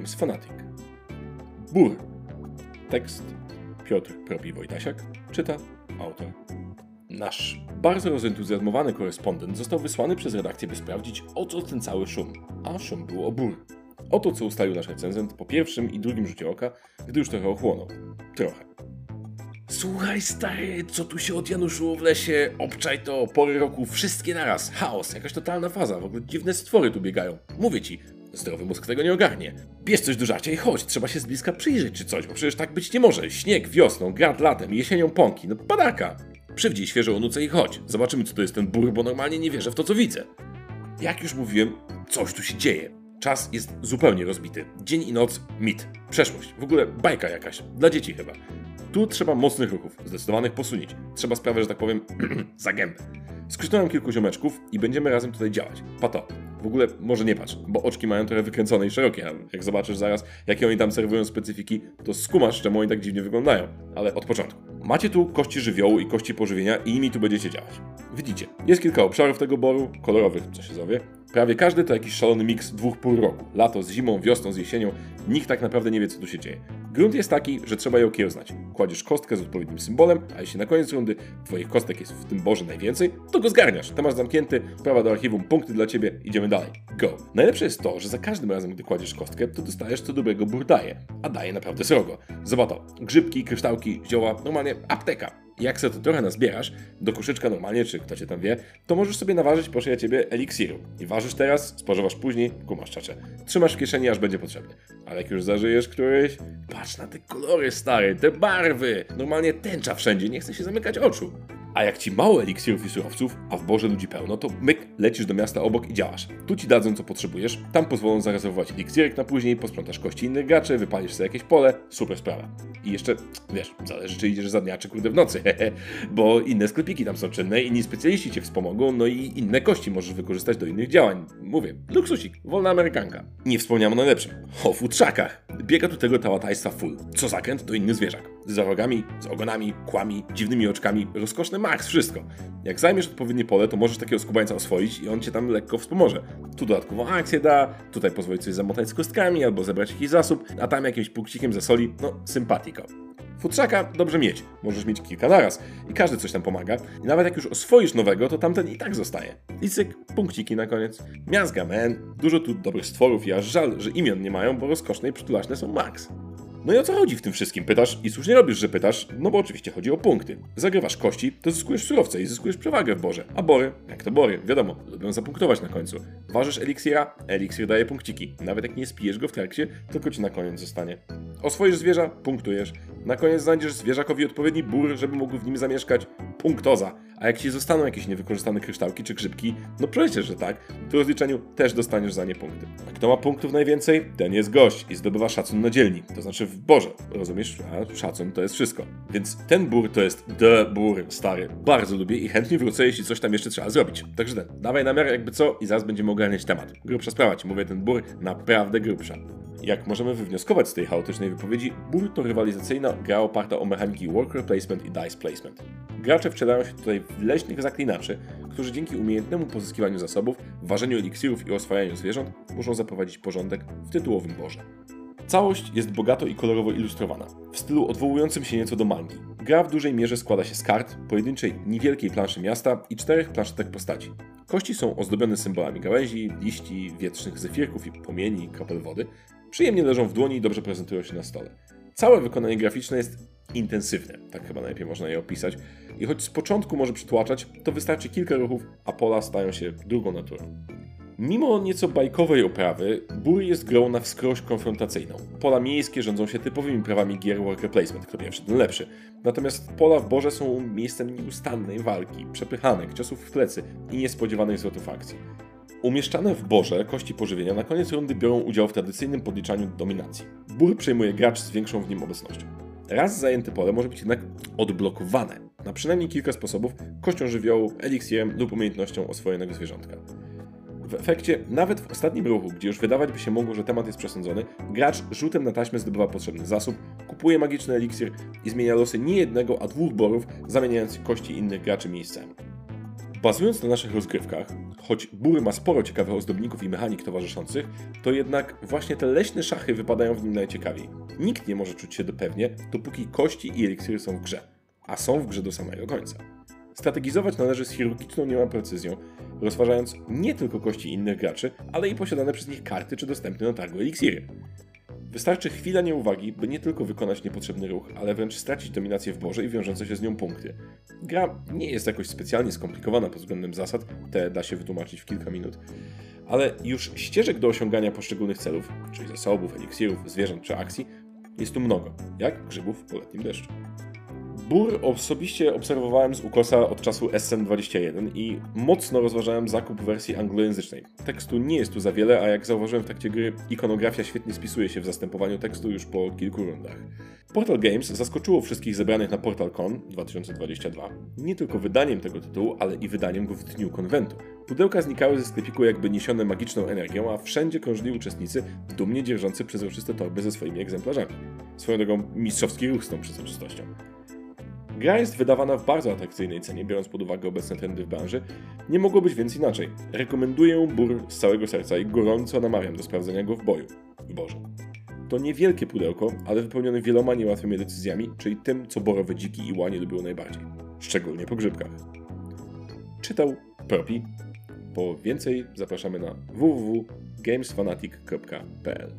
Games Fanatic. Bur. Tekst Piotr Propi Wojtasiak. Czyta autor. Nasz bardzo rozentuzjazmowany korespondent został wysłany przez redakcję, by sprawdzić, o co ten cały szum. A szum był o bur. Oto co ustalił nasz recenzent po pierwszym i drugim rzucie oka, gdy już trochę ochłonął. Trochę. Słuchaj stary, co tu się odjanuszyło w lesie? Obczaj to, pory roku, wszystkie naraz. Chaos, jakaś totalna faza, w ogóle dziwne stwory tu biegają. Mówię ci, zdrowy mózg tego nie ogarnie. Bierz coś do żarcia i chodź, trzeba się z bliska przyjrzeć czy coś, bo przecież tak być nie może. Śnieg wiosną, grad latem, jesienią pąki, no padaka. Przywdzij świeżą nucę i chodź. Zobaczymy co to jest ten bur, bo normalnie nie wierzę w to co widzę. Jak już mówiłem, coś tu się dzieje. Czas jest zupełnie rozbity. Dzień i noc, mit. Przeszłość. W ogóle bajka jakaś. Dla dzieci chyba. Tu trzeba mocnych ruchów, zdecydowanych posunięć. Trzeba sprawę, że tak powiem, za gębę. Skrzycznąłem kilku ziomeczków i będziemy razem tutaj działać. Pato. W ogóle może nie patrz, bo oczki mają trochę wykręcone i szerokie, a jak zobaczysz zaraz, jakie oni tam serwują specyfiki, to skumasz, czemu oni tak dziwnie wyglądają. Ale od początku. Macie tu kości żywiołu i kości pożywienia i nimi tu będziecie działać. Widzicie, jest kilka obszarów tego boru, kolorowych, co się zowie. Prawie każdy to jakiś szalony miks dwóch pół roku. Lato z zimą, wiosną z jesienią. Nikt tak naprawdę nie wie, co tu się dzieje. Grunt jest taki, że trzeba je okiełznać. Kładziesz kostkę z odpowiednim symbolem, a jeśli na koniec rundy twoich kostek jest w tym borze najwięcej, to go zgarniasz. Temat zamknięty, prawa do archiwum, punkty dla ciebie, idziemy dalej. Go. Najlepsze jest to, że za każdym razem, gdy kładziesz kostkę, to dostajesz co dobrego burdaje. A daje naprawdę srogo. Zobacz. Grzybki, kryształki, zioła, normalnie apteka. Jak sobie to trochę nazbierasz, do koszyczka normalnie, czy kto cię tam wie, to możesz sobie naważyć, proszę ciebie, eliksiru. I ważysz teraz, spożywasz później, kumasz czacze. Trzymasz w kieszeni, aż będzie potrzebny. Ale jak już zażyjesz któryś, patrz na te kolory stare, te barwy. Normalnie tęcza wszędzie, nie chce się zamykać oczu. A jak ci mało eliksirów i surowców, a w Boże ludzi pełno, to myk, lecisz do miasta obok i działasz. Tu ci dadzą co potrzebujesz, tam pozwolą zarezerwować eliksirek na później, posprzątasz kości innych graczy, wypalisz sobie jakieś pole, super sprawa. I jeszcze, wiesz, zależy czy idziesz za dnia, czy kurde w nocy, bo inne sklepiki tam są czynne, inni specjaliści cię wspomogą, no i inne kości możesz wykorzystać do innych działań. Mówię, luksusik, wolna amerykanka. Nie wspomniałem o najlepszym, o futrzakach. Biega tu tego tałatajstwa full. Co zakręt to inny zwierzak. Z rogami, z ogonami, kłami, dziwnymi oczkami, rozkoszne max, wszystko. Jak zajmiesz odpowiednie pole, to możesz takiego skubańca oswoić i on cię tam lekko wspomoże. Tu dodatkową akcję da, tutaj pozwoli coś zamotać z kostkami albo zebrać jakiś zasób, a tam jakimś punkcikiem zasoli, no sympatiko. Futrzaka dobrze mieć, możesz mieć kilka naraz i każdy coś tam pomaga. I nawet jak już oswoisz nowego, to tamten i tak zostaje. I cyk, punkciki na koniec. Miazga, man. Dużo tu dobrych stworów i aż żal, że imion nie mają, bo rozkoszne i przytulaśne są max. No i o co chodzi w tym wszystkim? Pytasz i słusznie robisz, że pytasz, no bo oczywiście chodzi o punkty. Zagrywasz kości, to zyskujesz surowce i zyskujesz przewagę w borze. A bory, jak to bory, wiadomo, lubią zapunktować na końcu. Ważysz eliksira, eliksir daje punkciki. Nawet jak nie spijesz go w trakcie, tylko ci na koniec zostanie. Oswoisz zwierza, punktujesz. Na koniec znajdziesz zwierzakowi odpowiedni bór, żeby mógł w nim zamieszkać. Punktoza. A jak ci zostaną jakieś niewykorzystane kryształki czy grzybki, no przecież, że tak, w rozliczeniu też dostaniesz za nie punkty. A kto ma punktów najwięcej, ten jest gość i zdobywa szacun na dzielni, to znaczy w borze. Rozumiesz? A szacun to jest wszystko. Więc ten bór to jest the bór, stary. Bardzo lubię i chętnie wrócę, jeśli coś tam jeszcze trzeba zrobić. Także ten, dawaj namiar jakby co i zaraz będziemy ogarniać temat. Grubsza sprawa ci mówię, ten bór naprawdę grubsza. Jak możemy wywnioskować z tej chaotycznej wypowiedzi, Bur to rywalizacyjna gra oparta o mechaniki worker placement i dice placement. Gracze wcielają się tutaj w leśnych zaklinaczy, którzy dzięki umiejętnemu pozyskiwaniu zasobów, ważeniu eliksirów i oswajaniu zwierząt muszą zaprowadzić porządek w tytułowym borze. Całość jest bogato i kolorowo ilustrowana, w stylu odwołującym się nieco do mangi. Gra w dużej mierze składa się z kart, pojedynczej, niewielkiej planszy miasta i czterech planszetek postaci. Kości są ozdobione symbolami gałęzi, liści, wietrznych zefirków i płomieni, kropel wody, Przyjemnie leżą w dłoni i dobrze prezentują się na stole. Całe wykonanie graficzne jest intensywne, tak chyba najlepiej można je opisać. I choć z początku może przytłaczać, to wystarczy kilka ruchów, a pola stają się drugą naturą. Mimo nieco bajkowej oprawy, Bur jest grą na wskroś konfrontacyjną. Pola miejskie rządzą się typowymi prawami gier worker placement, kto pierwszy, ten lepszy. Natomiast pola w Borze są miejscem nieustannej walki, przepychanek, ciosów w plecy i niespodziewanych zwrotów akcji. Umieszczane w borze kości pożywienia na koniec rundy biorą udział w tradycyjnym podliczaniu dominacji. Bór przejmuje gracz z większą w nim obecnością. Raz zajęte pole może być jednak odblokowane na przynajmniej kilka sposobów kością żywiołu, eliksirem lub umiejętnością oswojonego zwierzątka. W efekcie, nawet w ostatnim ruchu, gdzie już wydawać by się mogło, że temat jest przesądzony, gracz rzutem na taśmę zdobywa potrzebny zasób, kupuje magiczny eliksir i zmienia losy nie jednego, a dwóch borów, zamieniając kości innych graczy miejscami. Bazując na naszych rozgrywkach, choć Bur ma sporo ciekawych ozdobników i mechanik towarzyszących, to jednak właśnie te leśne szachy wypadają w nim najciekawiej. Nikt nie może czuć się dopewnie, dopóki kości i eliksiry są w grze, a są w grze do samego końca. Strategizować należy z chirurgiczną niemal precyzją, rozważając nie tylko kości innych graczy, ale i posiadane przez nich karty czy dostępne na targu eliksiry. Wystarczy chwila nieuwagi, by nie tylko wykonać niepotrzebny ruch, ale wręcz stracić dominację w borze i wiążące się z nią punkty. Gra nie jest jakoś specjalnie skomplikowana pod względem zasad, te da się wytłumaczyć w kilka minut, ale już ścieżek do osiągania poszczególnych celów, czyli zasobów, eliksirów, zwierząt czy akcji, jest tu mnogo, jak grzybów po letnim deszczu. Bur osobiście obserwowałem z ukosa od czasu SN21 i mocno rozważałem zakup wersji anglojęzycznej. Tekstu nie jest tu za wiele, a jak zauważyłem w trakcie gry, ikonografia świetnie spisuje się w zastępowaniu tekstu już po kilku rundach. Portal Games zaskoczyło wszystkich zebranych na PortalCon 2022 nie tylko wydaniem tego tytułu, ale i wydaniem go w dniu konwentu. Pudełka znikały ze sklepiku jakby niesione magiczną energią, a wszędzie krążyli uczestnicy dumnie dzierżący przezroczyste torby ze swoimi egzemplarzami. Swoją drogą mistrzowski ruch z tą przezroczystością. Gra jest wydawana w bardzo atrakcyjnej cenie, biorąc pod uwagę obecne trendy w branży. Nie mogło być więc inaczej. Rekomenduję Bur z całego serca i gorąco namawiam do sprawdzenia go w boju. W Boże. To niewielkie pudełko, ale wypełnione wieloma niełatwymi decyzjami, czyli tym, co borowe dziki i łanie lubią najbardziej. Szczególnie po grzybkach. Czytał Propi. Po więcej zapraszamy na www.gamesfanatic.pl